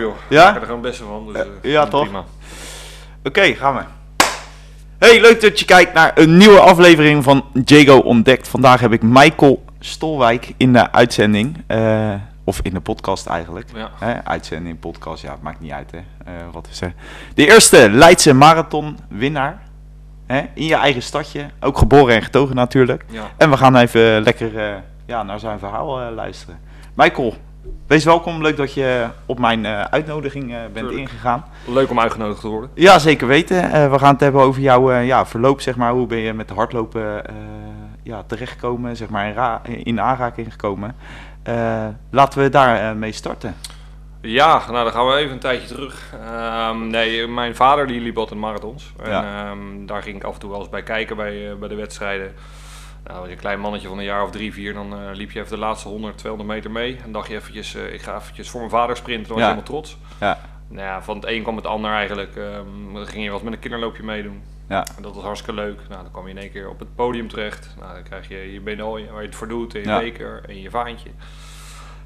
joh. Ja? Ik er gewoon het beste van. Dus, eh, ja, toch? Prima. Oké, gaan we. Hey, leuk dat je kijkt naar een nieuwe aflevering van Jago Ontdekt. Vandaag heb ik Michael Stolwijk in de uitzending. eh, of in de podcast eigenlijk. Ja. Uitzending, podcast, ja, het maakt niet uit hè. Eh, wat is er? De eerste Leidse marathon winnaar. Hè, in je eigen stadje. Ook geboren en getogen natuurlijk. Ja. En we gaan even lekker eh, ja, naar zijn verhaal eh, luisteren. Michael, wees welkom. Leuk dat je op mijn eh, uitnodiging eh, bent Tuurlijk. ingegaan. Leuk om uitgenodigd te worden. Ja, zeker weten. Eh, we gaan het hebben over jouw ja, verloop, zeg maar. Hoe ben je met de hardlopen ja, terechtgekomen, zeg maar, in, ra- in aanraking gekomen. Laten we daar eh, mee starten. Ja, nou dan gaan we even een tijdje terug. Ehm, nee, mijn vader die liep altijd marathons. En Ja. ehm, daar ging ik af en toe wel eens bij kijken bij, bij de wedstrijden. Nou, was je een klein mannetje van een jaar of drie, vier, dan eh, liep je even de laatste 100, 200 meter mee. En dacht je eventjes, eh, ik ga eventjes voor mijn vader sprinten, dan was Ja. je helemaal trots. Ja, Nou ja, van het een kwam het ander eigenlijk. Ehm, dan ging je eens met een kinderloopje meedoen. ja, En dat was hartstikke leuk. Nou, dan kwam je in één keer op het podium terecht. Nou, dan krijg je je medaille waar je het voor doet, en je Ja. beker en je vaantje.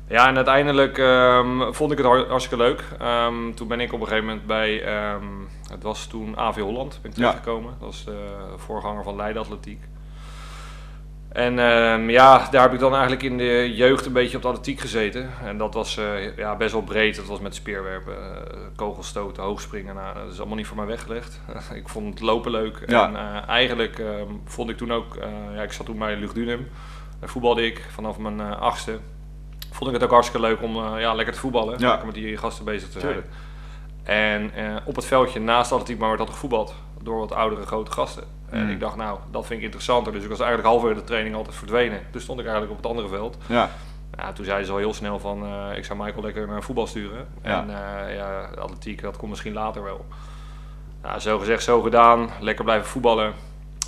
Ja, en uiteindelijk ehm, vond ik het har- hartstikke leuk. Ehm, toen ben ik op een gegeven moment bij, het was toen AV Holland, ben ik Ja. terechtgekomen. Dat was de voorganger van Leiden Atletiek. En ehm, ja, daar heb ik dan eigenlijk in de jeugd een beetje op de atletiek gezeten. En dat was eh, ja, best wel breed. Dat was met speerwerpen, eh, kogelstoten, hoogspringen. Nou, dat is allemaal niet voor mij weggelegd. ik vond het lopen leuk. Ja. En eh, eigenlijk ehm, vond ik toen ook, ja, ik zat toen bij Lugdunum. Daar voetbalde ik vanaf mijn achtste. Vond ik het ook hartstikke leuk om ja, lekker te voetballen. Ja. Lekker met die gasten bezig te zijn. En op het veldje naast atletiek maar werd altijd gevoetbald door wat oudere grote gasten. En Mm. ik dacht, nou, dat vind ik interessanter. Dus ik was eigenlijk halverwege de training altijd verdwenen. Dus stond ik eigenlijk op het andere veld. ja, Ja, toen zeiden ze al heel snel van, eh, ik zou Michael lekker naar voetbal sturen. Ja. En eh, ja, atletiek, dat komt misschien later wel. Nou, zo gezegd, zo gedaan. Lekker blijven voetballen.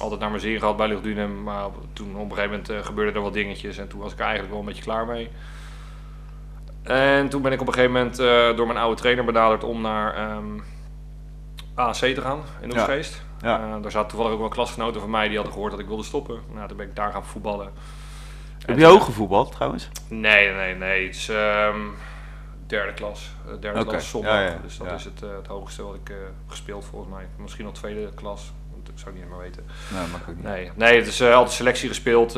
Altijd naar mijn zin gehad bij Luchtdunum. Maar op- toen op een gegeven moment eh, gebeurden er wat dingetjes. En toen was ik er eigenlijk wel een beetje klaar mee. En toen ben ik op een gegeven moment door mijn oude trainer benaderd om naar ehm AAC te gaan in Ja. Ja. Eh, daar zaten toevallig ook wel klasgenoten van mij die hadden gehoord dat ik wilde stoppen. Nou, toen ben ik daar gaan voetballen. Heb En je hoog gevoetbald trouwens? Nee, nee, nee. Het is ehm, derde klas. eh, derde klas zondag. ja, ja, Dus dat ja. is het, eh, het hoogste wat ik gespeeld volgens mij. Misschien al tweede klas. Dat zou ik niet meer weten. Nee, mag ook niet. Nee, nee het is altijd selectie gespeeld.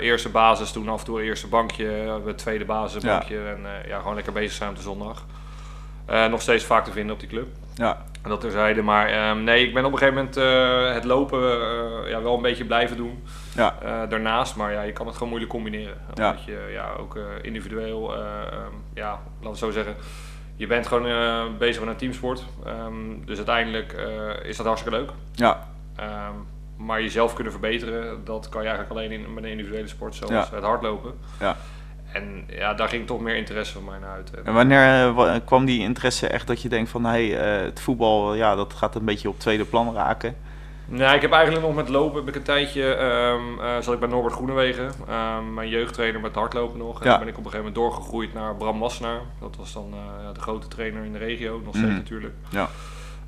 eerste basis, toen af en toe eerste bankje. tweede basisbankje. En eh, ja, gewoon lekker bezig zijn op de zondag. Nog steeds vaak te vinden op die club. Ja, En Dat terzijde. Maar ehm, nee, ik ben op een gegeven moment eh, het lopen eh, ja, wel een beetje blijven doen. ja, Eh, daarnaast, maar ja, je kan het gewoon moeilijk combineren. Ja. Omdat je ja, ook individueel, ehm, ja, laten we het zo zeggen, je bent gewoon bezig met een teamsport. Ehm, dus uiteindelijk is dat hartstikke leuk. ja, maar jezelf kunnen verbeteren, dat kan je eigenlijk alleen in, met een individuele sport zoals Ja. het hardlopen. ja. En ja, daar ging toch meer interesse van mij naar uit. En, En wanneer eh, wa- kwam die interesse echt dat je denkt van, hé, hey, eh, het voetbal, ja, dat gaat een beetje op tweede plan raken? Nou, ik heb eigenlijk nog met lopen heb ik een tijdje ehm eh, zat ik bij Norbert Groenewegen, ehm, mijn jeugdtrainer met hardlopen nog. En Ja. ben ik op een gegeven moment doorgegroeid naar Bram Wassenaar. Dat was dan eh, de grote trainer in de regio, nog steeds Mhm. natuurlijk. Ja,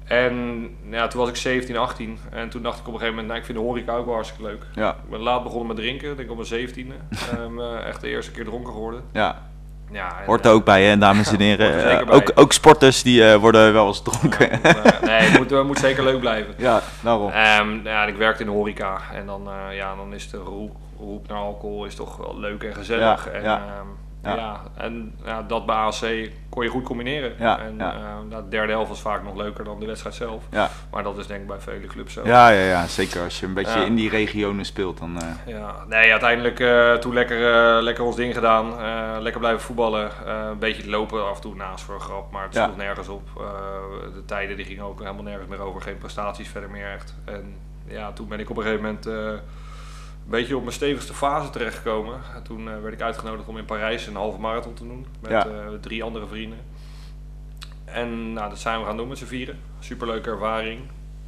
En ja, toen was ik 17, 18 en toen dacht ik op een gegeven moment, nou, ik vind de horeca ook wel hartstikke leuk. ja, Ik ben laat begonnen met drinken, denk ik op mijn 17e. Ehm, eh, echt de eerste keer dronken geworden. ja. Ja, en, Hoort er ook bij, hè, dames en heren. Er Eh, ook, ook sporters die eh, worden wel eens dronken. Ja, eh, nee, het moet, moet zeker leuk blijven. Ja, daarom. Ehm, ja, en ik werkte in de horeca en dan, eh, ja, dan is de roep, roep naar alcohol is toch wel leuk en gezellig. Ja, en, ja. ehm, Ja. ja. en ja, dat bij AC kon je goed combineren. Ja, en ja. ehm, nou, de derde helft was vaak nog leuker dan de wedstrijd zelf. Maar dat is denk ik bij vele clubs zo. Ja, ja, ja, zeker. Als je een beetje in die regionen speelt, dan... eh, Ja, nee, uiteindelijk eh, toen lekker, eh, lekker ons ding gedaan. eh, lekker blijven voetballen. eh, een beetje lopen af en toe naast voor een grap. Maar het sloeg nergens op. Eh, de tijden die gingen ook helemaal nergens meer over. Geen prestaties verder meer echt. En ja, toen ben ik op een gegeven moment eh, beetje op mijn stevigste fase terechtgekomen. En toen eh, werd ik uitgenodigd om in Parijs een halve marathon te doen. Met Ja. eh, drie andere vrienden. En nou, dat zijn we gaan doen met z'n vieren. Superleuke ervaring.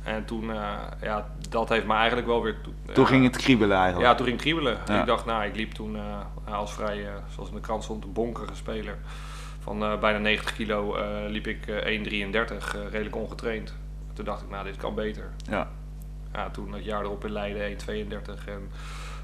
En toen, eh, ja, dat heeft me eigenlijk wel weer... toe- toen ging het kriebelen eigenlijk. ja, toen ging het kriebelen. Ja. Ik dacht, nou, ik liep toen als vrij, zoals in de krant stond, een bonkere speler. Van bijna 90 kilo liep ik eh 1,33, eh, redelijk ongetraind. Toen dacht ik, nou, dit kan beter. Ja. Ja, toen het jaar erop in Leiden 1,32 en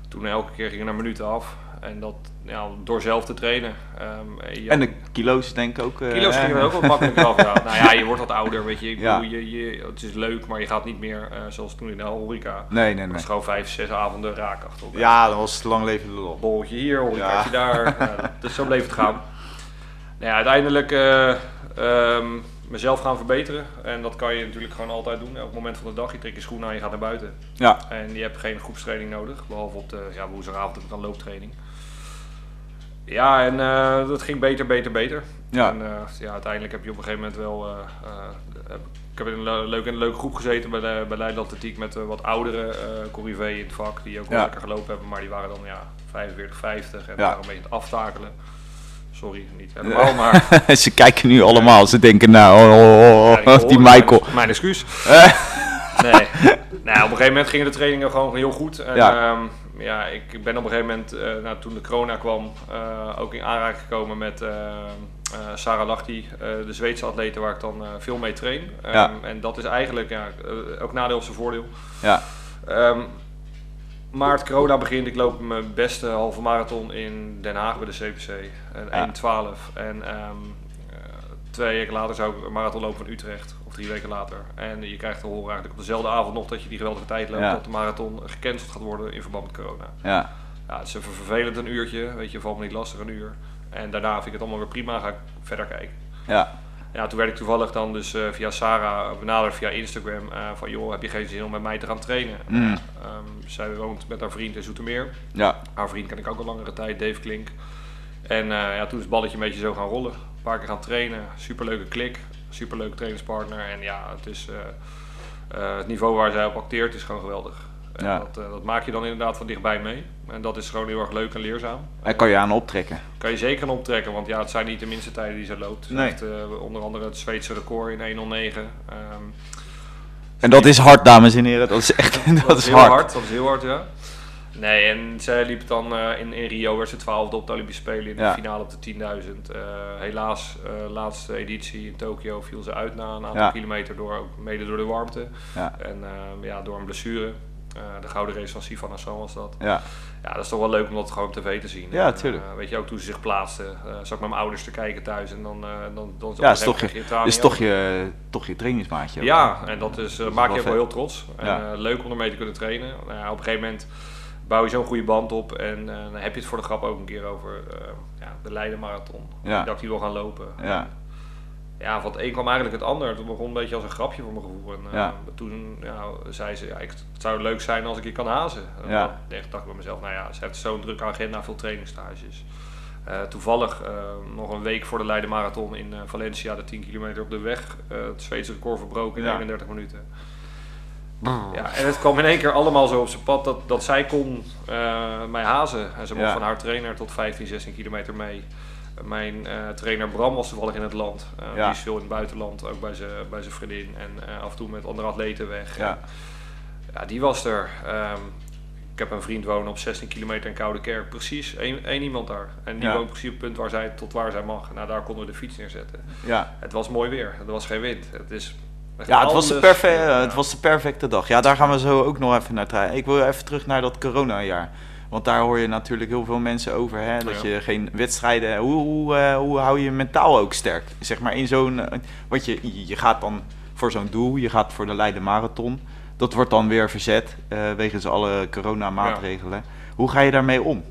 Toen elke keer ging er minuten af. En dat ja, door zelf te trainen. Ehm, En de kilo's denk ik ook. eh, Kilo's gingen er ook wat makkelijker af. Ja. Nou ja, je wordt wat ouder, weet je. Ik Ja. bedoel, je, je, het is leuk, maar je gaat niet meer eh, zoals toen in de horeca. Nee, nee, Het nee. gewoon vijf, zes avonden raak achter elkaar. Ja, dat was het lang leven lol. Borreltje hier, horecaatje daar. Dat- dus zo bleef het gaan. Nou ja, uiteindelijk eh, ehm, mezelf gaan verbeteren. En dat kan je natuurlijk gewoon altijd doen. Elk moment van de dag. Je trekt je schoenen aan, je gaat naar buiten. Ja, En je hebt geen groepstraining nodig, behalve op de ja, woensdagavond heb ik dan looptraining. Ja, en eh, dat ging beter, beter, beter. Ja. En eh, ja, uiteindelijk heb je op een gegeven moment wel... eh, heb- ik heb in een le- leuke, in een leuke groep gezeten bij, de, bij Leiden Atletiek met wat oudere Corrivé in het vak, die ook wel Ja. lekker gelopen hebben, maar die waren dan ja, 45, 50 en Ja. waren een beetje aan het aftakelen. Sorry, niet helemaal, maar... ze kijken nu allemaal. Ze denken, nou, oh, oh, oh, hoor die Michael. Mijn, mijn excuus. Nee. nou, op een gegeven moment gingen de trainingen gewoon heel goed. En, Ja. ja. ja, ik ben op een gegeven moment, eh, nou, toen de corona kwam, eh, ook in aanraking gekomen met eh, Sarah Lachti, de Zweedse atlete waar ik dan veel mee train. Ehm, Ja. En dat is eigenlijk ja, ook nadeel of zijn voordeel. ja, Ehm, maart corona begint, ik loop mijn beste halve marathon in Den Haag bij de CPC. Een Ja. 1.12. En ehm, eh, twee weken later zou ik een marathon lopen van Utrecht. Of drie weken later. En je krijgt te horen eigenlijk op dezelfde avond nog dat je die geweldige tijd loopt. Ja. Dat de marathon gecanceld gaat worden in verband met corona. ja, Ja, het is even vervelend een uurtje. Weet je, valt me niet lastig een uur. En daarna vind ik het allemaal weer prima. Ga ik verder kijken. ja, Ja, toen werd ik toevallig dan dus eh, via Sarah benaderd via Instagram eh, van joh, heb je geen zin om met mij te gaan trainen? Mm. Ehm, zij woont met haar vriend in Zoetermeer. ja, Haar vriend ken ik ook al langere tijd, Dave Klink. En eh, ja, toen is het balletje een beetje zo gaan rollen. Een paar keer gaan trainen, superleuke klik, superleuke trainingspartner. En ja, het, is, het niveau waar zij op acteert is gewoon geweldig. En Ja. dat, eh, dat maak je dan inderdaad van dichtbij mee. En dat is gewoon heel erg leuk en leerzaam. daar kan je aan optrekken. Kan je zeker aan optrekken, want ja, het zijn niet de minste tijden die ze loopt. Ze Nee. heeft eh, onder andere het Zweedse record in 1.09. Ehm, En dat is hard, dames en heren. Dat is echt, dat, is heel hard. Dat is heel hard, ja. Nee, en zij liep dan eh, in, in Rio, werd ze twaalfde op de Olympische Spelen in de Ja. finale op de 10.000. Eh, helaas, eh, laatste editie in Tokio viel ze uit na een aantal Ja. kilometer, door, ook mede door de warmte. Ja, En eh, ja, door een blessure. Eh, de gouden race van Sifan Hassan was dat. ja, Ja, dat is toch wel leuk om dat gewoon op tv te zien. Ja, tuurlijk. eh, weet je, ook toen ze zich plaatste, eh zat ik met mijn ouders te kijken thuis en dan... dan, dan ja is toch je, is toch je, toch je trainingsmaatje. Ja, en dat is, eh, is maak wel je wel heel trots. En leuk om ermee te kunnen trainen. Nou op een gegeven moment bouw je zo'n goede band op en dan heb je het voor de grap ook een keer over ja, de Leiden Marathon. Ja. Dat ik die wil gaan lopen. Ja. Ja, van het een kwam eigenlijk het ander. Het begon een beetje als een grapje voor mijn gevoel. En eh, Ja. toen ja, zei ze, ja, ik, het zou leuk zijn als ik je kan hazen. En Ja. dan dacht, ik bij mezelf, nou ja, ze heeft zo'n drukke agenda, veel trainingstages. Eh, toevallig eh, nog een week voor de Leiden Marathon in Valencia, de 10 kilometer op de weg, het Zweedse record verbroken in Ja. 31 minuten. Ja, en het kwam in één keer allemaal zo op zijn pad dat, dat zij kon mij hazen. En ze mocht van haar trainer tot 15, 16 kilometer mee. Mijn eh, trainer Bram was toevallig in het land. Eh, Ja. Die is veel in het buitenland, ook bij zijn bij zijn vriendin. En eh, af en toe met andere atleten weg. Ja. Ja, die was er. Ehm, ik heb een vriend wonen op 16 kilometer in Koude Kerk. Precies één, één iemand daar. En die Ja. woont precies op het punt waar zij, tot waar zij mag. Nou, daar konden we de fiets neerzetten. Ja. Het was mooi weer. Er was geen wind. Het is Ja, het was, de alles- perfe- ja. het was de perfecte dag. Ja, daar gaan we zo ook nog even naar draaien. Ik wil even terug naar dat corona-jaar. Want daar hoor je natuurlijk heel veel mensen over. Hè? Dat Ja. je geen wedstrijden. Hoe, hoe, eh, hoe hou je je mentaal ook sterk? Zeg maar in zo'n. eh, wat je, je gaat dan voor zo'n doel. Je gaat voor de Leiden Marathon. Dat wordt dan weer verzet. eh wegens alle coronamaatregelen. Hoe ga je daarmee om?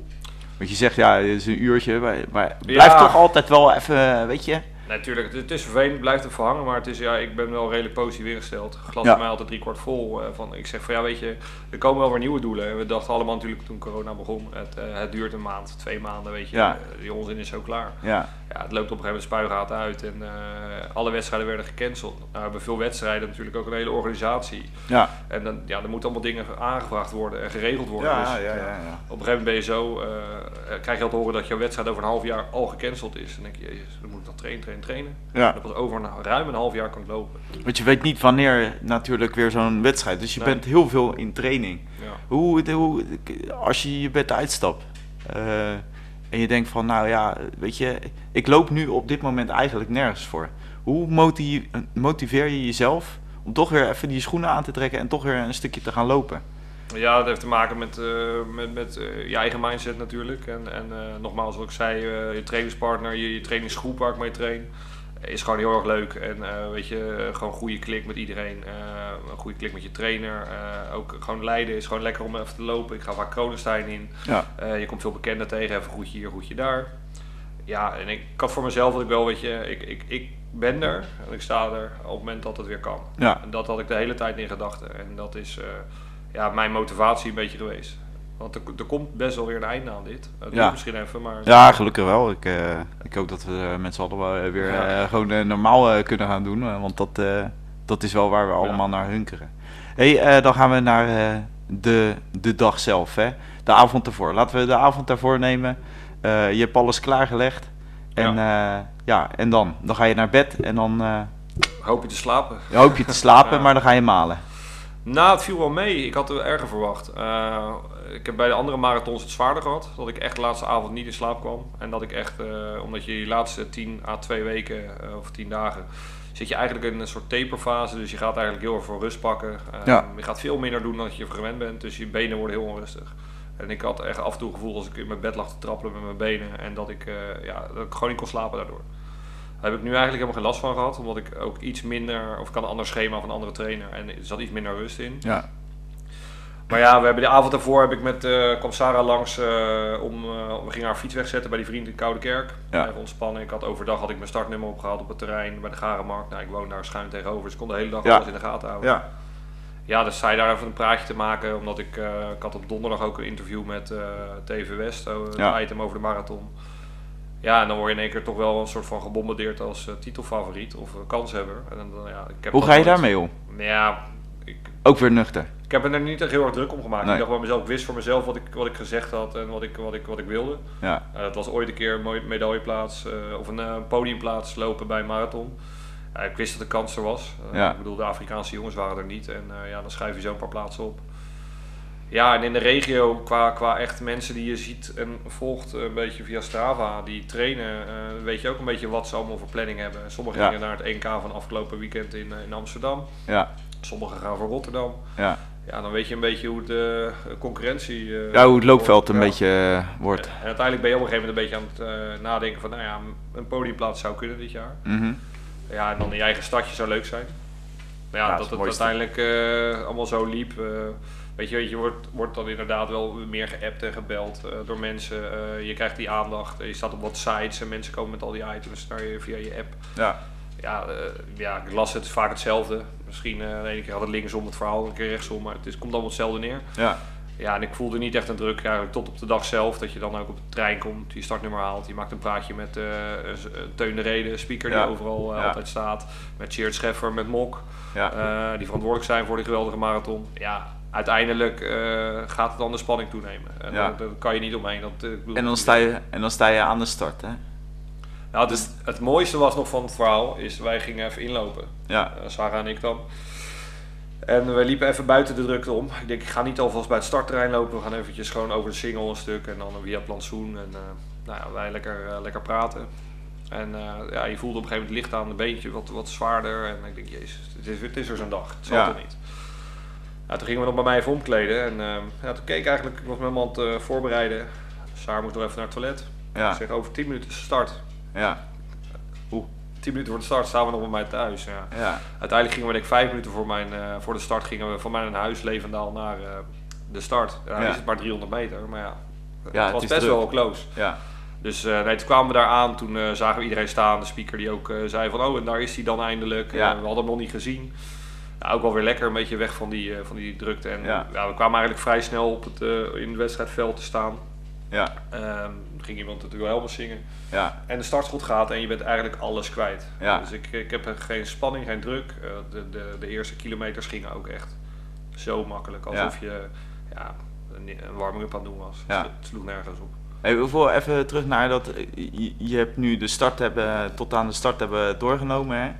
Want je zegt ja, het is een uurtje. Maar, Ja. toch altijd wel even. Weet je? Natuurlijk, het, is vervelend, blijft er verhangen, maar het is, ja, ik ben wel redelijk positief ingesteld. Glas Ja. mij altijd drie kwart vol. eh, van, ik zeg van ja, weet je, er komen wel weer nieuwe doelen. En we dachten allemaal natuurlijk toen corona begon, het, eh, het duurt een maand, twee maanden, weet je. Ja. Eh, die onzin is zo klaar. Ja, Ja, het loopt op een gegeven moment spuigaten uit en eh, alle wedstrijden werden gecanceld. Nou, we hebben veel wedstrijden natuurlijk ook een hele organisatie. ja. En dan, ja, er moeten allemaal dingen aangevraagd worden en geregeld worden. Ja, Dus, ja, ja, ja. Op een gegeven moment ben je zo, eh, krijg je al te horen dat jouw wedstrijd over een half jaar al gecanceld is. En dan denk je, jezus, dan moet ik dan trainen, trainen, trainen. Ja. Dat pas over een, ruim een half jaar kan lopen. Want je weet niet wanneer natuurlijk weer zo'n wedstrijd. Dus je Nee. bent heel veel in training. Ja. Hoe, hoe, als je je bed uitstapt eh, en je denkt van, nou ja, weet je, ik loop nu op dit moment eigenlijk nergens voor. Hoe motiv- motiveer je jezelf om toch weer even die schoenen aan te trekken en toch weer een stukje te gaan lopen? Ja, dat heeft te maken met, eh, met, met eh, je eigen mindset natuurlijk. En, en eh, nogmaals, wat ik zei, je trainingspartner, je, je trainingsgroep waar ik mee train, is gewoon heel erg leuk. En eh, weet je, gewoon goede klik met iedereen. eh, een goede klik met je trainer. eh, ook gewoon leiden is gewoon lekker om even te lopen. Ik ga vaak Kronenstein in. Ja. Je komt veel bekenden tegen, even goedje hier, goedje daar. Ja, en ik, ik had voor mezelf dat ik wel, weet je, ik, ik, ik ben er en ik sta er op het moment dat het weer kan. Ja. En dat had ik de hele tijd in gedachten. En dat is ja, mijn motivatie een beetje geweest. Want er, er komt best wel weer een einde aan dit. Het Ja. misschien even, maar... Ja, gelukkig wel. Ik, eh, ik hoop dat we eh, met z'n allen eh, weer Ja. gewoon normaal kunnen gaan doen. want dat, dat is wel waar we allemaal naar hunkeren. hey, dan gaan we naar de, de dag zelf. Hè? De avond ervoor. Laten we de avond daarvoor nemen. Je hebt alles klaargelegd. En ja. ja, en dan? Dan ga je naar bed en dan Hoop je te slapen. hoop je te slapen, maar dan ga je malen. Nou, het viel wel mee. Ik had het erger verwacht. Eh, ik heb bij de andere marathons het zwaarder gehad. Dat ik echt de laatste avond niet in slaap kwam. En dat ik echt, eh, omdat je die laatste 10 à 2 weken eh, of 10 dagen, zit je eigenlijk in een soort taperfase. Dus je gaat eigenlijk heel erg voor rust pakken. Ja. Je gaat veel minder doen dan je gewend bent. Dus je benen worden heel onrustig. En ik had echt af en toe het gevoel als ik in mijn bed lag te trappelen met mijn benen. En dat ik, ja, dat ik gewoon niet kon slapen daardoor. Daar heb ik nu eigenlijk helemaal geen last van gehad. Omdat ik ook iets minder, of ik had een ander schema van een andere trainer. En er zat iets minder rust in. Ja, Maar ja, we hebben de avond daarvoor heb ik met, eh kwam Sarah langs eh, om, eh, we gingen haar fiets wegzetten bij die vriend in Koude Kerk. Ja. Even ontspannen. Ik had overdag had ik mijn startnummer opgehaald op het terrein bij de Garenmarkt. Nou, ik woon daar schuin tegenover, dus ik kon de hele dag Ja. alles in de gaten houden. ja, Ja, dus zei daar even een praatje te maken, omdat ik, ik had op donderdag ook een interview met TV West, een Ja. item over de marathon. Ja, en dan word je in één keer toch wel een soort van gebombardeerd als eh, titelfavoriet of eh, kanshebber. En dan, ja, ik heb Hoe ga je daarmee om? Ja, ik, Ook weer nuchter. ik heb er niet echt heel erg druk om gemaakt. Nee. Ik dacht bij mezelf, ik wist voor mezelf wat ik, wat ik gezegd had en wat ik, wat ik, wat ik wilde. Ja, Eh, het was ooit een keer een mooie medailleplaats eh, of een eh, podiumplaats lopen bij een marathon. Ik wist dat de kans er was. Eh, Ja. Ik bedoel, de Afrikaanse jongens waren er niet en eh, ja, dan schrijf je zo een paar plaatsen op. Ja, en in de regio, qua, qua echt mensen die je ziet en volgt eh, een beetje via Strava, die trainen, eh, weet je ook een beetje wat ze allemaal voor planning hebben. Sommigen Ja. gingen naar het NK van afgelopen weekend in, eh, in Amsterdam, ja, sommigen gaan voor Rotterdam. ja. Ja, dan weet je een beetje hoe de concurrentie... ja hoe het loopveld een ja. beetje wordt. En uiteindelijk ben je op een gegeven moment een beetje aan het nadenken van, nou ja, een podiumplaats zou kunnen dit jaar. Mhm. Ja, en dan in je eigen stadje zou leuk zijn. Maar ja, Ja, dat dat het uiteindelijk allemaal zo liep. Weet je, je wordt, wordt dan inderdaad wel meer geappt en gebeld eh, door mensen. Eh, je krijgt die aandacht. Je staat op wat sites en mensen komen met al die items naar je via je app. Ja, Ja, eh, ja, ik las het vaak hetzelfde. Misschien de ene keer had het linksom het verhaal, een keer rechtsom, maar het is, komt allemaal hetzelfde neer. ja, Ja, en ik voelde niet echt een druk eigenlijk tot op de dag zelf. Dat je dan ook op de trein komt, je startnummer haalt. Je maakt een praatje met een- een Teun de Reden, speaker Ja. die overal Ja. altijd staat. Met Cheert Scheffer, met Mok. ja. die verantwoordelijk zijn voor die geweldige marathon. Ja, uiteindelijk eh, gaat het dan de spanning toenemen. En Ja. daar, kan je niet omheen. Dat, eh, En dan sta je, en dan sta je aan de start, hè? Nou, dus het mooiste was nog van het verhaal, is wij gingen even inlopen. Ja, Eh, Sarah en ik dan. En we liepen even buiten de drukte om. Ik denk, ik ga niet alvast bij het startterrein lopen. We gaan eventjes gewoon over de single een stuk en dan via plantsoen. En nou ja, wij lekker, lekker praten. En ja, je voelde op een gegeven moment licht aan het beentje, wat, wat zwaarder. En ik denk, jezus, het is, het is er zo'n dag. Het zal Ja. er niet. Nou, toen gingen we nog bij mij even omkleden. En eh, ja, toen keek ik eigenlijk, ik was met mijn hand eh, voorbereiden. Sarah moest nog even naar het toilet. ja, Ik zeg, over 10 minuten start. ja, 10 minuten voor de start staan we nog bij mij thuis. Ja. ja, Uiteindelijk gingen we denk ik vijf minuten voor, mijn, eh, voor de start gingen we van mijn huis Levendaal naar eh, de start. Ja. is het maar 300 meter, maar ja, Ja, het was best druk. wel close. ja, Dus nee, toen kwamen we daar aan, toen zagen we iedereen staan, de speaker die ook zei van oh en daar is hij dan eindelijk. Ja. We hadden hem nog niet gezien. Ja, ook wel weer lekker, een beetje weg van die, eh, van die drukte. En Ja. ja. we kwamen eigenlijk vrij snel op het, eh, in het wedstrijdveld te staan. ja, er ging iemand het Wilhelmus zingen. ja, En de startschot gaat en je bent eigenlijk alles kwijt. Ja. Dus ik, ik heb geen spanning, geen druk. Eh, de, de, de eerste kilometers gingen ook echt zo makkelijk. Alsof je ja, een, een warming-up aan het doen was. Ja. Het sloeg nergens op. Hey, even terug naar dat. Je, je hebt nu de start hebben, tot aan de start hebben doorgenomen. Hè?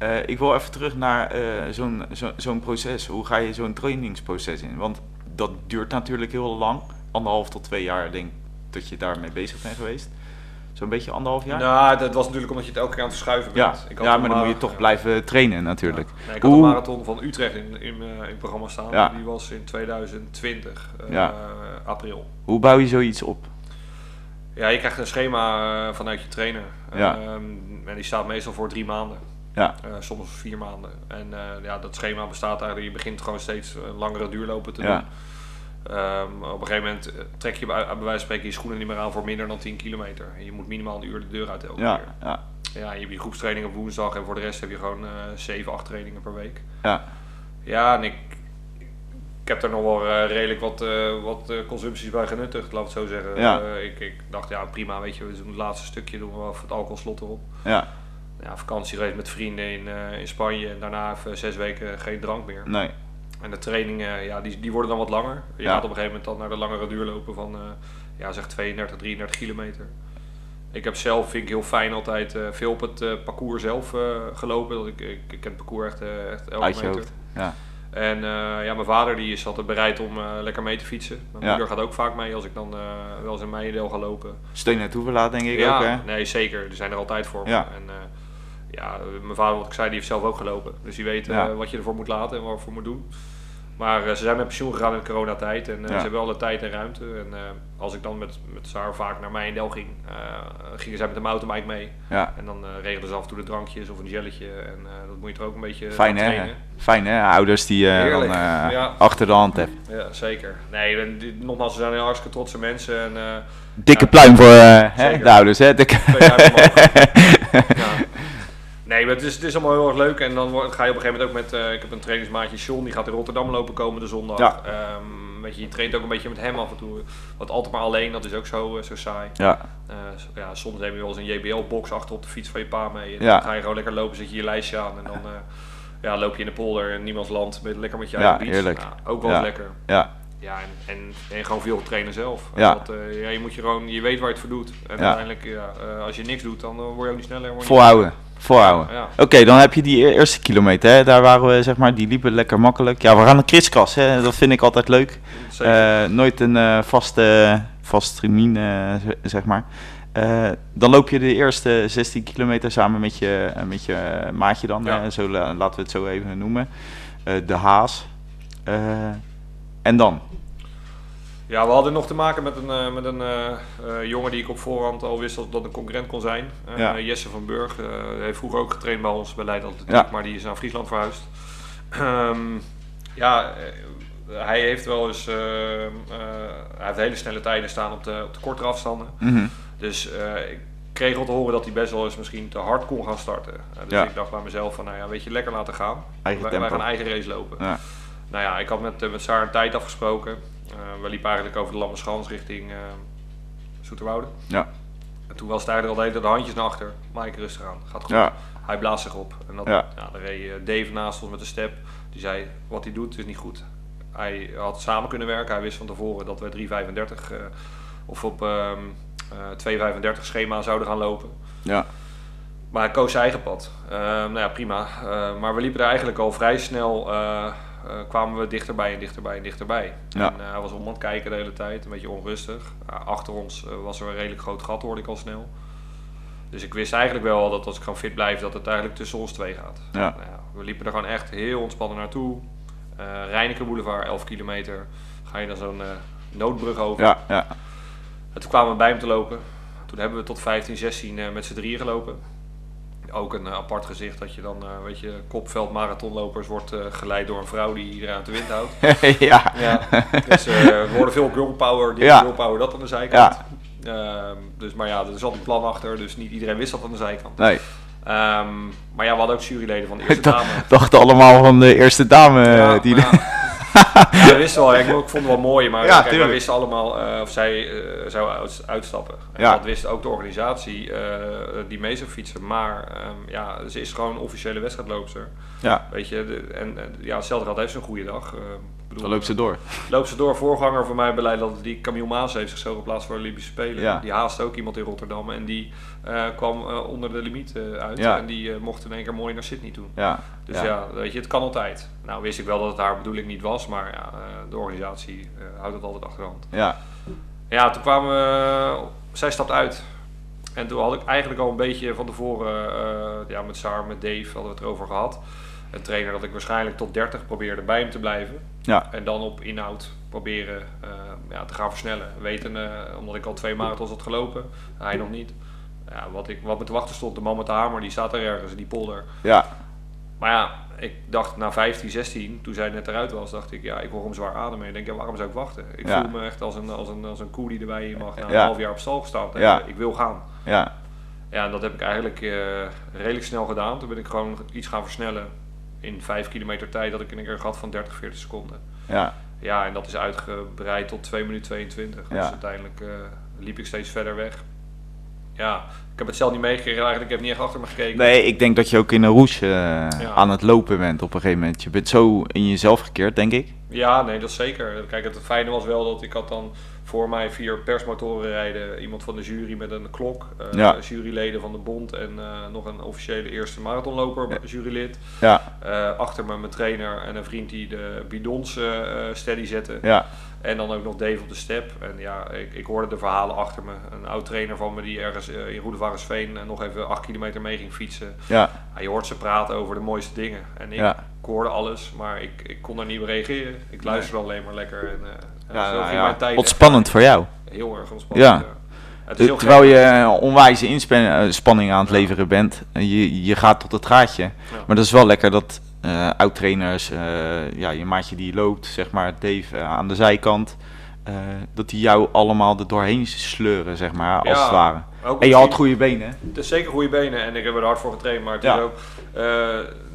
Eh, ik wil even terug naar eh, zo'n zo, zo'n proces. Hoe ga je zo'n trainingsproces in? Want dat duurt natuurlijk heel lang. Anderhalf tot twee jaar, denk ik, dat je daarmee bezig bent geweest. Zo'n beetje anderhalf jaar? Nou, dat was natuurlijk omdat je het elke keer aan het verschuiven ja, bent. Ik had ja maar dan moet je toch ja. blijven trainen natuurlijk. Ja. Nee, ik had een marathon van Utrecht in, in, eh, in het programma staan. Ja. Die was in 2020, eh, Ja. april. Hoe bouw je zoiets op? Ja, je krijgt een schema vanuit je trainer. Ja. Ehm, en die staat meestal voor drie maanden. Ja, Eh, soms vier maanden. En eh, ja, dat schema bestaat eigenlijk, je begint gewoon steeds eh, langere duurlopen te Ja. doen. Ehm, op een gegeven moment trek je bij, bij wijze van spreken je schoenen niet meer aan voor minder dan 10 kilometer. En je moet minimaal een uur de deur uit elke ja, keer. ja, Ja, je hebt je groepstraining op woensdag en voor de rest heb je gewoon eh 7, 8 trainingen per week. ja, Ja, en ik, ik heb daar nog wel redelijk wat, wat consumpties bij genuttigd, laat ik het zo zeggen. Ja. Ik, ik dacht, ja prima, weet je, we doen het laatste stukje, doen we even het alcoholslot erop. ja. Ja, vakantie geweest met vrienden in, eh, in Spanje en daarna even zes weken geen drank meer. Nee, En de trainingen, ja, die, die worden dan wat langer. Je Ja. gaat op een gegeven moment dan naar de langere duurlopen van, eh, ja, zeg 32, 33 kilometer. Ik heb zelf, vind ik heel fijn, altijd eh, veel op het parcours zelf gelopen. Dat ik, ik, ik ken het parcours echt, echt elke meter. hoofd. Ja, En ja, mijn vader die is altijd bereid om lekker mee te fietsen. Mijn Ja. moeder gaat ook vaak mee als ik dan wel eens in Meijendeel ga lopen. steun en toeverlaat denk ik ja, ook hè? nee zeker. Die zijn er altijd voor me. Ja. En ja, mijn vader, wat ik zei, die heeft zelf ook gelopen. Dus die weet eh, Ja. wat je ervoor moet laten en wat je voor moet doen. Maar eh, ze zijn met pensioen gegaan in de coronatijd en eh, Ja. ze hebben alle tijd en ruimte. En als ik dan met, met Saar vaak naar Meijendeel ging, eh, gingen zij met de mountainbike mee. Ja, En dan regelden ze af en toe de drankjes of een gelletje. En dat moet je er ook een beetje fijn hè? trainen. Fijn hè? Ouders die je dan ja. achter de hand hebben. Ja, zeker. Nee, die- nogmaals, ze zijn heel hartstikke trotse mensen. En, Dikke pluim voor hè, de ouders hè? Dikke... Ja. Nee, maar het is, het is allemaal heel erg leuk. En dan word- ga je op een gegeven moment ook met... eh, ik heb een trainingsmaatje, John, die gaat in Rotterdam lopen komende zondag. Ja. Ehm, weet je, je traint ook een beetje met hem af en toe. Want altijd maar alleen, dat is ook zo, eh, zo saai. Ja, Eh, ja, soms neem je wel eens een JBL-box achter op de fiets van je pa mee. En Ja. dan ga je gewoon lekker lopen, zet je je lijstje aan. En dan ja, loop je in de polder in niemands land. Ben je lekker met je Ja, eigen fiets. heerlijk. Nou, ook wel Ja. eens lekker. ja, Ja, en, en, en gewoon veel trainen zelf. Ja. Want, ja, je moet je gewoon, je weet waar je het voor doet. En Ja. uiteindelijk, ja, als je niks doet, dan word je ook niet sneller. volhouden. Volhouden. Ja. Oké, dan heb je die e- eerste kilometer, hè? daar waren we, zeg maar, die liepen lekker makkelijk. Ja, we gaan een kriskras, hè? dat vind ik altijd leuk. Eh, nooit een eh, vaste, vast trimien, z- zeg maar. Eh, dan loop je de eerste 16 kilometer samen met je, met je maatje dan, Ja. hè? Zo, la- laten we het zo even noemen. De Haas. En dan? Ja, we hadden nog te maken met een, eh, met een eh, eh, jongen die ik op voorhand al wist dat dat een concurrent kon zijn. Ja. Jesse van Burg. Hij heeft vroeger ook getraind bij ons bij Leiden Atletiek, Ja. maar die is naar Friesland verhuisd. Ehm, ja, hij heeft wel eens hij heeft hele snelle tijden staan op de, op de kortere afstanden. Mhm. Dus ik kreeg al te horen dat hij best wel eens misschien te hard kon gaan starten. Dus Ja. ik dacht bij mezelf van, nou ja, weet je, lekker laten gaan. Eigen wij, gaan eigen race lopen. Ja. Nou ja, ik had met, met Saar een tijd afgesproken. Eh, we liepen eigenlijk over de Lammerschans richting eh Zoeterwoude. Ja. En toen was het eigenlijk al de hele de handjes naar achter. Mike, rustig aan, gaat goed. Ja. Hij blaast zich op. En dat, Ja. ja. dan reed eh, Dave naast ons met de step. Die zei, wat hij doet is niet goed. Hij had samen kunnen werken. Hij wist van tevoren dat we 3.35 eh of op ehm eh 2.35 schema zouden gaan lopen. Ja. Maar hij koos zijn eigen pad. Ehm, nou ja, prima. Ehm, maar we liepen er eigenlijk al vrij snel, kwamen we dichterbij en dichterbij en dichterbij. Ja. En eh, hij was om aan het kijken de hele tijd, een beetje onrustig. Achter ons eh, was er een redelijk groot gat, hoorde ik al snel. Dus ik wist eigenlijk wel al dat als ik gewoon fit blijf, dat het eigenlijk tussen ons twee gaat. Ja. Nou ja, we liepen er gewoon echt heel ontspannen naartoe. Eh Rijneke Boulevard, 11 kilometer. Ga je dan zo'n eh, noodbrug over. Ja, ja. En toen kwamen we bij hem te lopen. Toen hebben we tot 15, 16 eh, met z'n drieën gelopen. Ook een eh, apart gezicht dat je dan, eh, weet je, kopveld marathonlopers wordt eh, geleid door een vrouw die iedereen aan de wind houdt. ja. Ja, dus we worden veel girl power, dit Ja. girl power, dat aan de zijkant. Ehm, dus, maar ja, er zat een plan achter, dus niet iedereen wist dat aan de zijkant. Nee, Ehm, maar ja, we hadden ook juryleden van de eerste dame. dachten allemaal van de eerste dame. Ja, die ja. Ja, we wisten wel, ja, ik, ik vond het wel mooi, maar Ja, kijk, wij wisten allemaal eh, of zij eh, zou uit- uitstappen. En Ja. dat wist ook de organisatie eh, die mee zou fietsen. Maar ehm, ja, ze is gewoon een officiële wedstrijdloopster. ja, Weet je, de- en ja, gaat heeft ze een goede dag. Bedoel, dan loopt ze door. loopt ze door. Voorganger van mij beleid dat die Camille Maas heeft zichzelf geplaatst voor de Olympische Spelen. Ja. Die haast ook iemand in Rotterdam en die eh, kwam eh, onder de limiet eh, uit. Ja. En die mocht in één keer mooi naar Sydney toe. Ja, Dus ja. weet je, het kan altijd. Nou wist ik wel dat het haar bedoeling niet was, maar de organisatie houdt het altijd achter de hand. ja, Ja, toen kwamen we, zij stapt uit. En toen had ik eigenlijk al een beetje van tevoren, ja, met Saar, met Dave hadden we het erover gehad. Een trainer dat ik waarschijnlijk tot 30 probeerde bij hem te blijven. Ja. En dan op inhoud proberen eh, ja, te gaan versnellen. Weten, eh, omdat ik al twee marathons had gelopen, hij nog niet. Ja, wat, ik, wat me te wachten stond, de man met de hamer, die staat er ergens, in die polder. Ja. Maar ja, ik dacht na 15, 16, toen zij net eruit was, dacht ik, ja, ik hoor hem zwaar ademen. Ik denk, ja, waarom zou ik wachten? Ik Ja. voel me echt als een, als, een, als een koe die erbij mag na een Ja. half jaar op stal gestaan. Ja. Ik wil gaan. Ja. Ja, en dat heb ik eigenlijk eh, redelijk snel gedaan. Toen ben ik gewoon iets gaan versnellen. In 5 kilometer tijd dat ik een keer gehad van 30, 40 seconden. Ja. Ja, en dat is uitgebreid tot 2 minuten 22. Dus uiteindelijk eh, liep ik steeds verder weg. Ja, ik heb het zelf niet meegekregen eigenlijk. Ik heb niet echt achter me gekeken. Nee, ik denk dat je ook in een roes eh, aan het lopen bent op een gegeven moment. Je bent zo in jezelf gekeerd, denk ik. Ja, nee, dat zeker. Kijk, het fijne was wel dat ik had dan voor mij vier persmotoren rijden. Iemand van de jury met een klok. Ja. Juryleden van de bond en eh, nog een officiële eerste marathonloper, Ja. jurylid. Ja. Eh, achter me mijn trainer en een vriend die de bidons steady zette. Ja. En dan ook nog Dave op de step. En ja, ik, ik hoorde de verhalen achter me. Een oud trainer van me die ergens eh, in Roedevaartsveen eh, nog even acht kilometer mee ging fietsen. Ja. Ja, je hoort ze praten over de mooiste dingen. En ik, Ja. ik hoorde alles, maar ik, ik kon er niet op reageren. Ik luisterde alleen maar lekker. En, eh, Ja, zo nou ging ja. mijn tijd Wat echt spannend voor jou. Heel erg ontspannend. Ja. Heel Terwijl je onwijze inspanning aan het leveren bent. En Je, je gaat tot het gaatje. Maar dat is wel lekker dat eh oud-trainers, eh, ja, je maatje die loopt, zeg maar, Dave eh, aan de zijkant. dat die jou allemaal er doorheen sleuren, zeg maar, als Ja, het ware. En je had goede benen. Het is zeker goede benen en ik heb er hard voor getraind, maar het Ja. is ook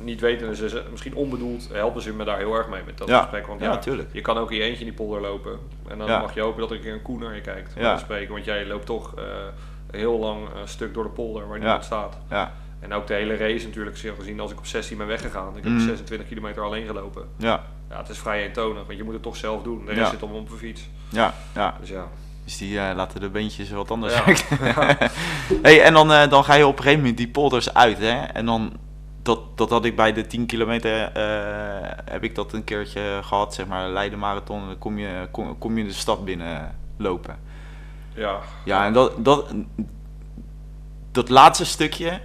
niet weten, ze- misschien onbedoeld helpen ze me daar heel erg mee met dat Ja. gesprek. Want Ja, ja, natuurlijk. je kan ook in je eentje in die polder lopen en dan mag je hopen dat er een keer een koe naar je kijkt. Ja. Spreken, want jij loopt toch een heel lang eh, stuk door de polder waar niemand staat. Ja, En ook de hele race natuurlijk, zeer gezien als ik op 16 ben weggegaan. Ik heb Mhm. 26 kilometer alleen gelopen. ja, Ja, het is vrij eentonig, want je moet het toch zelf doen. De rest Ja. zit om op een fiets. ja, ja. Dus ja. Dus die eh, laten de beentjes wat anders Ja. werken. hey, en dan, eh, dan ga je op een gegeven moment die polders uit, hè? En dan, dat, dat had ik bij de 10 kilometer, eh, heb ik dat een keertje gehad, zeg maar, Leiden Marathon. En dan kom je, kom, kom je de stad binnen lopen. ja. Ja, en dat, dat, dat laatste stukje,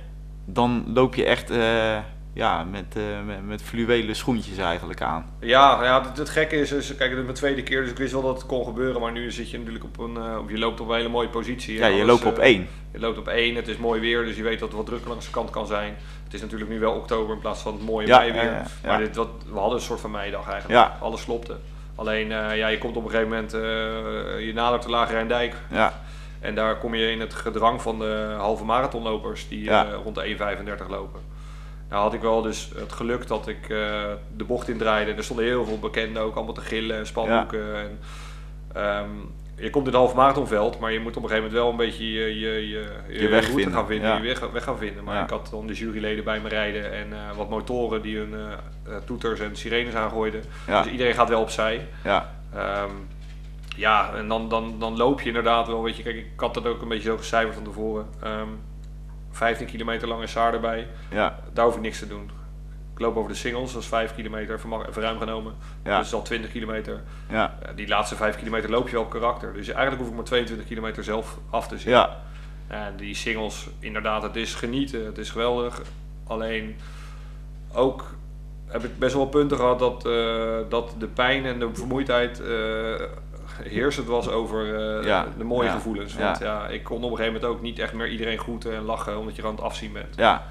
dan loop je echt eh, ja, met, eh, met, met fluwelen schoentjes eigenlijk aan. Ja, ja het, het gekke is, is, kijk, dit is mijn tweede keer, dus ik wist wel dat het kon gebeuren, maar nu zit je natuurlijk op een, eh, je loopt op een hele mooie positie. Ja, je alles, loopt op één. Je loopt op één, het is mooi weer, dus je weet dat het wat drukker langs de kant kan zijn. Het is natuurlijk nu wel oktober in plaats van het mooie Ja, mei weer. ja, ja, ja. Maar dit, wat, we hadden een soort van meidag eigenlijk. Ja. Alles klopte. Alleen, ja, je komt op een gegeven moment, je nadert de Lage Rijndijk. Ja, En daar kom je in het gedrang van de halve marathonlopers die Ja. eh, rond de 1,35 lopen. Nou had ik wel dus het geluk dat ik eh, de bocht indraaide. Er stonden heel veel bekenden ook, allemaal te gillen en spandoeken. En, ehm, je komt in het halve marathonveld, maar je moet op een gegeven moment wel een beetje je, je, je, Je weg route vinden, gaan vinden, ja. je weg, weg gaan vinden. Maar ik had dan de juryleden bij me rijden en eh, wat motoren die hun toeters en sirenes aangooiden. Dus iedereen gaat wel opzij. ja, Ehm, ja, en dan, dan, dan loop je inderdaad wel, weet je, kijk, ik had het ook een beetje zo gecijferd van tevoren. Ehm 15 kilometer lang is Saar erbij, ja, daar hoef ik niks te doen. Ik loop over de singles, dat is 5 kilometer, even, ma- even ruim genomen. Ja. Dat is al 20 kilometer. ja, Ja, die laatste 5 kilometer loop je wel op karakter. Dus eigenlijk hoef ik maar 22 kilometer zelf af te zien. ja, En die singles, inderdaad, het is genieten, het is geweldig. Alleen ook heb ik best wel punten gehad dat, eh, dat de pijn en de vermoeidheid eh heersend was over eh, Ja, de mooie ja, gevoelens. Want ja. ik kon op een gegeven moment ook niet echt meer iedereen groeten en lachen omdat je aan het afzien bent. ja,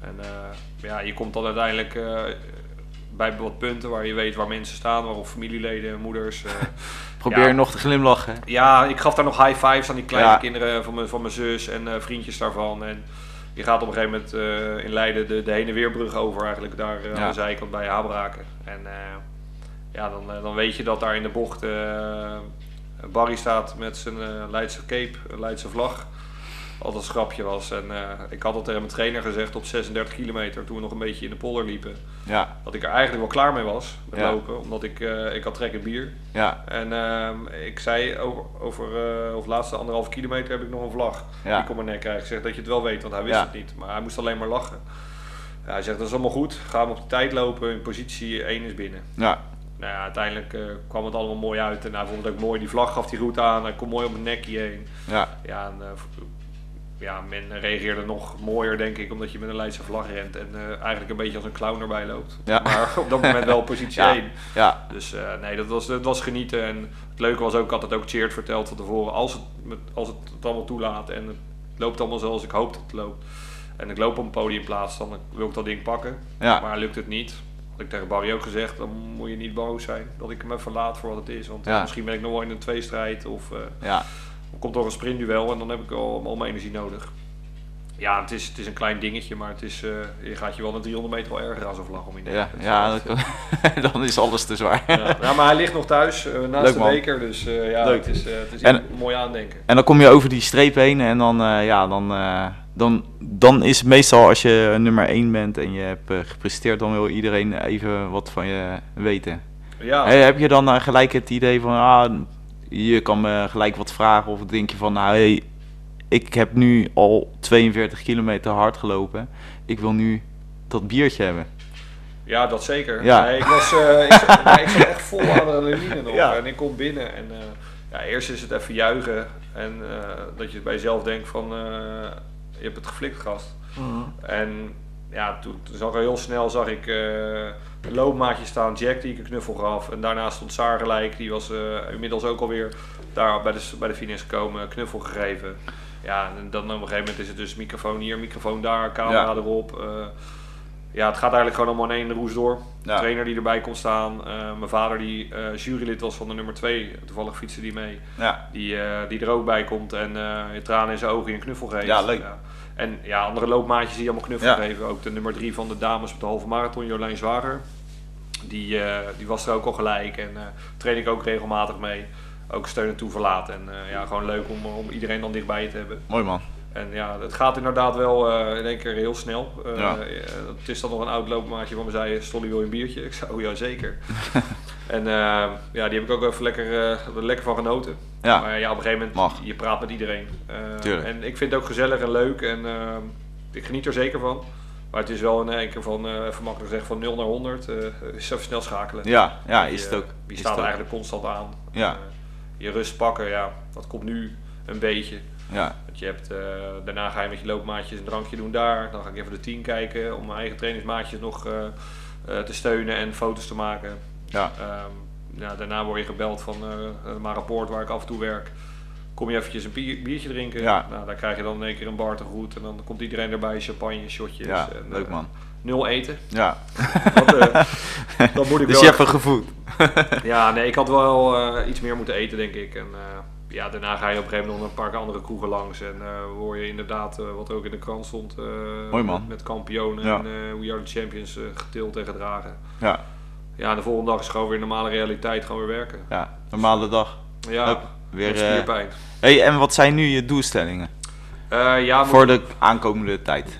En eh, ja, je komt dan uiteindelijk eh, bij wat punten waar je weet waar mensen staan, waarop familieleden, moeders. Probeer nog te glimlachen. ja, ik gaf daar nog high fives aan die kleine kinderen van mijn, van mijn zus en vriendjes daarvan. En je gaat op een gegeven moment in Leiden de, de heen en weerbrug over eigenlijk daar Ja. aan de zijkant bij Habraken. En ja, dan, eh, dan weet je dat daar in de bocht eh, Barry staat met zijn eh, Leidse cape, Leidse vlag. Wat een schrapje was. En ik had al tegen mijn trainer gezegd op 36 kilometer, toen we nog een beetje in de polder liepen, Ja, dat ik er eigenlijk wel klaar mee was met Ja. lopen. Omdat ik, ik had trek in bier. ja, En ehm, ik zei over, over of de laatste anderhalve kilometer heb ik nog een vlag die ik op mijn nek krijg. Ik zeg dat je het wel weet, want hij wist het niet. Maar hij moest alleen maar lachen. Ja, hij zegt dat is allemaal goed. Ga hem op de tijd lopen. In positie 1 is binnen. ja, Nou ja, uiteindelijk eh, kwam het allemaal mooi uit. En hij vond het ook mooi. Die vlag gaf die route aan. Hij kon mooi op mijn nekje heen. ja, Ja, en, eh, ja, men reageerde nog mooier, denk ik, omdat je met een Leidse vlag rent en eh, eigenlijk een beetje als een clown erbij loopt. Ja. Maar op dat moment wel positie Ja. 1. Ja, Dus nee, dat was, dat was genieten. En het leuke was ook, ik had het ook Cheert verteld van tevoren, als het, als het het allemaal toelaat en het loopt allemaal zoals ik hoop dat het loopt. En ik loop op een podiumplaats, dan wil ik dat ding pakken. ja, Maar lukt het niet, had ik tegen Barry ook gezegd, dan moet je niet boos zijn dat ik hem even laat voor wat het is. Want Ja. misschien ben ik nog wel in een tweestrijd of eh, ja, komt door een sprintduel en dan heb ik al, al mijn energie nodig. Ja, het is, het is een klein dingetje, maar het is, eh, je gaat je wel naar 300 meter wel erger aan zo'n vlag om je nek. ja, ja, dat dan is alles te zwaar. ja. Ja, maar hij ligt nog thuis eh, naast Leuk, de beker, dus ja, Leuk. het is, het is En- een mooi aandenken. En dan kom je over die streep heen en dan, ja, dan, dan, dan is het meestal als je nummer 1 bent en je hebt eh, gepresteerd, dan wil iedereen even wat van je weten. Ja, Hey, heb je dan eh, gelijk het idee van, ah, je kan me gelijk wat vragen of denk je van, nou hey, ik heb nu al 42 kilometer hard gelopen, ik wil nu dat biertje hebben. ja, dat zeker. Ja. Nee, ik, was, eh, ik, zat, nee, ik zat echt vol adrenaline nog. Ja. En ik kom binnen en ja, eerst is het even juichen en dat je bij jezelf denkt van, je hebt het geflikt gast. En ja, toen, toen zag ik heel snel zag ik eh, een loopmaatje staan, Jack die ik een knuffel gaf. En daarnaast stond Saar gelijk, die was eh, inmiddels ook alweer daar bij de, bij de finish gekomen, knuffel gegeven. Ja, en dan op een gegeven moment is het dus microfoon hier, microfoon daar, camera Ja. erop. eh. ja, het gaat eigenlijk gewoon allemaal in één roes door. Ja. Trainer die erbij kon staan. mijn vader die jurylid was van de nummer 2, toevallig fietste die mee. Ja, Die, die er ook bij komt en je tranen in zijn ogen en een knuffel geeft. Ja, leuk. En ja, andere loopmaatjes die allemaal knuffel Ja. geven. Ook de nummer 3 van de dames op de halve marathon, Jolijn Zwager. Die, eh, die was er ook al gelijk en eh train ik ook regelmatig mee. Ook steun en toeverlaat. En eh, ja, gewoon leuk om, om iedereen dan dichtbij je te hebben. mooi man. En ja, het gaat inderdaad wel eh, in één keer heel snel. Ja. eh, het is dan nog een oud loopmaatje van me zei, Stolly wil je een biertje? Ik zei, oh ja zeker. en ja, die heb ik ook even lekker, lekker van genoten. Ja, Maar ja, op een gegeven moment, Mag. je praat met iedereen. En ik vind het ook gezellig en leuk en ik geniet er zeker van. Maar het is wel in één keer van, even makkelijk zeggen, van 0 naar 100. eh is even snel schakelen. ja, ja is het ook. Die Is staat eigenlijk constant aan. Ja. Je rust pakken, ja, dat komt nu een beetje. Ja, Want je hebt, eh, daarna ga je met je loopmaatjes een drankje doen daar. Dan ga ik even de 10 kijken om mijn eigen trainingsmaatjes nog eh, eh, te steunen en foto's te maken. ja, Ehm, ja, daarna word je gebeld van maar rapport waar ik af en toe werk. Kom je eventjes een bier- biertje drinken? Ja. Nou, dan krijg je dan in één keer een bar te goed. En dan komt iedereen erbij, champagne, shotjes. ja, en, leuk man. Nul eten. Ja, Dat, dat moet ik dus wel je hebt gevoed. ja, nee, ik had wel iets meer moeten eten, denk ik. En ja, daarna ga je op een gegeven moment nog een paar andere kroegen langs. En eh hoor je inderdaad, eh, wat ook in de krant stond, eh, Mooi, man. Met, met kampioenen Ja. en We Are The Champions getild en gedragen. Ja, Ja, de volgende dag is gewoon weer normale realiteit, gewoon weer werken. ja, normale dag. Ja, Hup, weer, spierpijn. Hey, en wat zijn nu je doelstellingen ja, voor de aankomende tijd?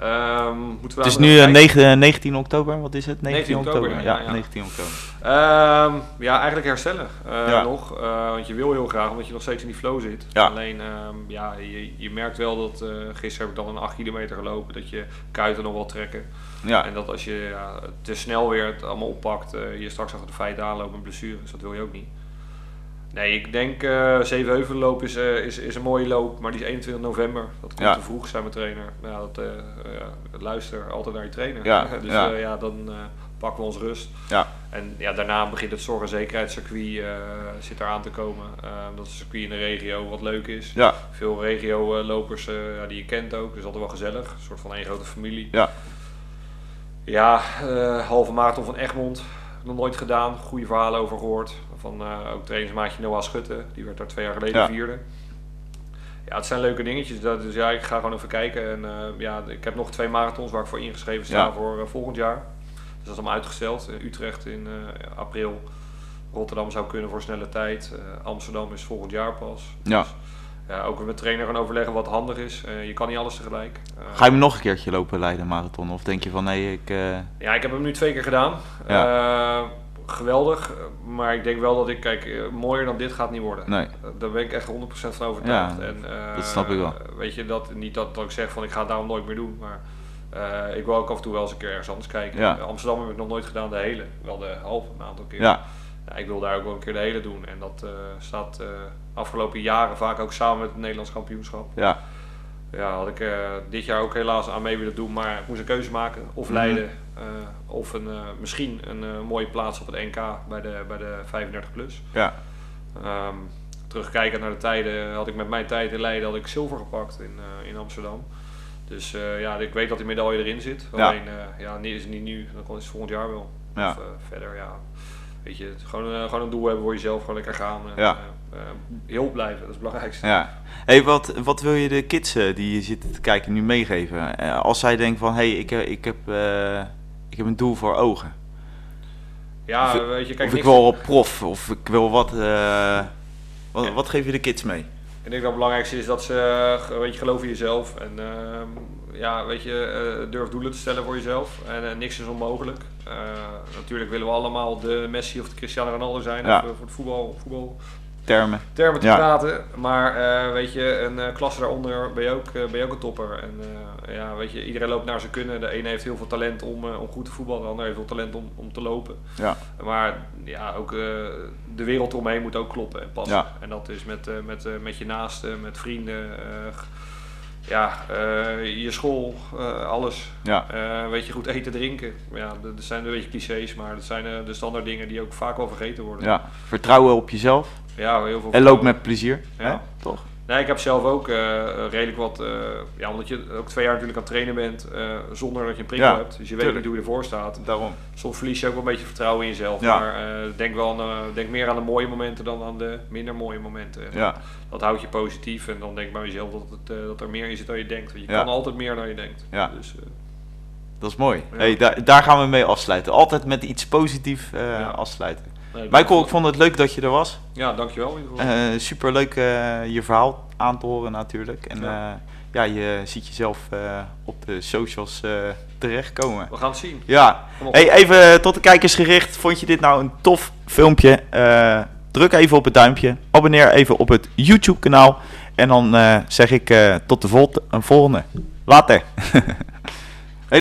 Ehm, moeten we Het is nu eh, kijken. 9, 19 oktober, wat is het? 19, 19 oktober, oktober, ja, ja, ja. 19 oktober. Ehm, ja, eigenlijk herstellen eh, Ja. nog. Eh, want je wil heel graag, omdat je nog steeds in die flow zit. Ja. Alleen, ehm, ja, je, je merkt wel dat... eh gisteren heb ik dan een 8 kilometer gelopen. Dat je kuiten nog wel trekken. Ja, En dat als je ja, te snel weer het allemaal oppakt... eh, je straks achter de feiten aanloopt met blessures. Dat wil je ook niet. Nee, ik denk eh Zevenheuvelenloop is, eh, is, is een mooie loop. Maar die is 21 november. Dat komt Ja. te vroeg, zei mijn trainer. Nou, dat, eh, ja, luister altijd naar je trainer. Ja, dus ja. ja, dan pakken we ons rust. ja, En ja, daarna begint het zorg- en zekerheidscircuit zit eraan te komen. Dat is een circuit in de regio wat leuk is. ja, Veel regio-lopers ja, die je kent ook. Dus altijd wel gezellig. Een soort van één grote familie. ja, Ja, halve marathon van Egmond. Nog nooit gedaan. Goede verhalen over gehoord. Van eh, ook trainingsmaatje Noah Schutte. Die werd daar twee jaar geleden Ja. vierde. Ja, het zijn leuke dingetjes. Dat, dus ja, ik ga gewoon even kijken. En eh, ja, ik heb nog twee marathons waar ik voor ingeschreven sta Ja. voor eh, volgend jaar. Dus dat is allemaal uitgesteld. Utrecht in april. Rotterdam zou kunnen voor snelle tijd. Amsterdam is volgend jaar pas. ja. Dus, ja, ook met trainer gaan overleggen wat handig is. Je kan niet alles tegelijk. Ga je hem nog een keertje lopen, Leiden Marathon? Of denk je van, nee, ik... Ja, ik heb hem nu twee keer gedaan. Geweldig. eh, Maar ik denk wel dat ik, kijk, eh, mooier dan dit gaat niet worden. nee, Eh, Daar ben ik echt 100% van overtuigd. Ja, en, dat snap ik wel. Weet je, dat, niet dat, dat ik zeg van ik ga het daarom nooit meer doen. Maar ik wil ook af en toe wel eens een keer ergens anders kijken. Ja. Amsterdam heb ik nog nooit gedaan, de hele. Wel de halve, een aantal keer. ja, Ja, ik wil daar ook wel een keer de hele doen. En dat eh, staat afgelopen jaren vaak ook samen met het Nederlands kampioenschap. ja, ja, had ik dit jaar ook helaas aan mee willen doen, maar ik moest een keuze maken. Of Mhm. Leiden, of een, eh, misschien een eh, mooie plaats op het NK bij de, bij de 35 plus. Ja. Terugkijkend naar de tijden, had ik met mijn tijd in Leiden had ik zilver gepakt in, eh, in Amsterdam. Dus eh, ja, ik weet dat die medaille erin zit. Ja. Alleen, eh, ja, nee, is het niet nu, dan is het volgend jaar wel. Ja. Of eh, verder, ja. Weet je, gewoon, eh, gewoon een doel hebben voor jezelf, gewoon lekker gaan. En, Ja. eh, eh, heel blijven, dat is het belangrijkste. Ja. Hey, wat, wat wil je de kids eh, die je zitten te kijken nu meegeven? Eh, als zij denken van, hé, hey, ik, eh, ik, heb, eh, ik heb een doel voor ogen. Ja, Of- weet je, kijk, of ik wil op prof, of ik wil wat... eh, wat, Ja. wat geef je de kids mee? Ik denk dat het belangrijkste is dat ze eh, weet je, geloven in jezelf. En ehm, ja, weet je, eh, durf doelen te stellen voor jezelf. En niks is onmogelijk. Natuurlijk willen we allemaal de Messi of de Cristiano Ronaldo zijn. Ja. Voor het voetbal, voetbal Termen. termen te Ja. praten. Maar eh, weet je, een eh, klasse daaronder ben je, ook, eh, ben je ook een topper. En ja, weet je, iedereen loopt naar zijn kunnen. De ene heeft heel veel talent om, om goed te voetballen. De ander heeft veel talent om, om te lopen. Ja. Maar ja, ook de wereld omheen moet ook kloppen en passen. Ja. En dat is met, met, met je naasten, met vrienden, ja, eh, je school, eh, alles. Ja. Eh, weet je, goed eten, drinken. Ja, dat zijn een beetje clichés, maar dat zijn de standaard dingen die ook vaak wel vergeten worden. ja. Vertrouwen op jezelf. Ja, heel veel En loop met plezier. Ja. Hè? Toch? Nee, ik heb zelf ook eh, redelijk wat, eh, ja, omdat je ook twee jaar natuurlijk aan het trainen bent eh, zonder dat je een prikkel Ja, hebt. Dus je weet tuurlijk. niet hoe je ervoor staat. Daarom. Soms verlies je ook wel een beetje vertrouwen in jezelf. Ja. Maar denk, wel aan, denk meer aan de mooie momenten dan aan de minder mooie momenten. En Ja. Dat houdt je positief en dan denk bij jezelf dat, het, dat er meer in zit dan je denkt. Want je Ja. kan altijd meer dan je denkt. Ja. Dus, Dat is mooi. Hey, daar, daar gaan we mee afsluiten. Altijd met iets positiefs afsluiten. Nee, Michael, ik vond het leuk dat je er was. Ja, dankjewel geval. Eh super leuk je verhaal aan te horen natuurlijk. En Ja. ja, ja je ziet jezelf eh, op de socials eh, terechtkomen. We gaan het zien. Ja, hey, even tot de kijkers gericht. Vond je dit nou een tof filmpje? Eh, druk even op het duimpje. Abonneer even op het YouTube kanaal. En dan eh, zeg ik eh, tot de vol- volgende. Later.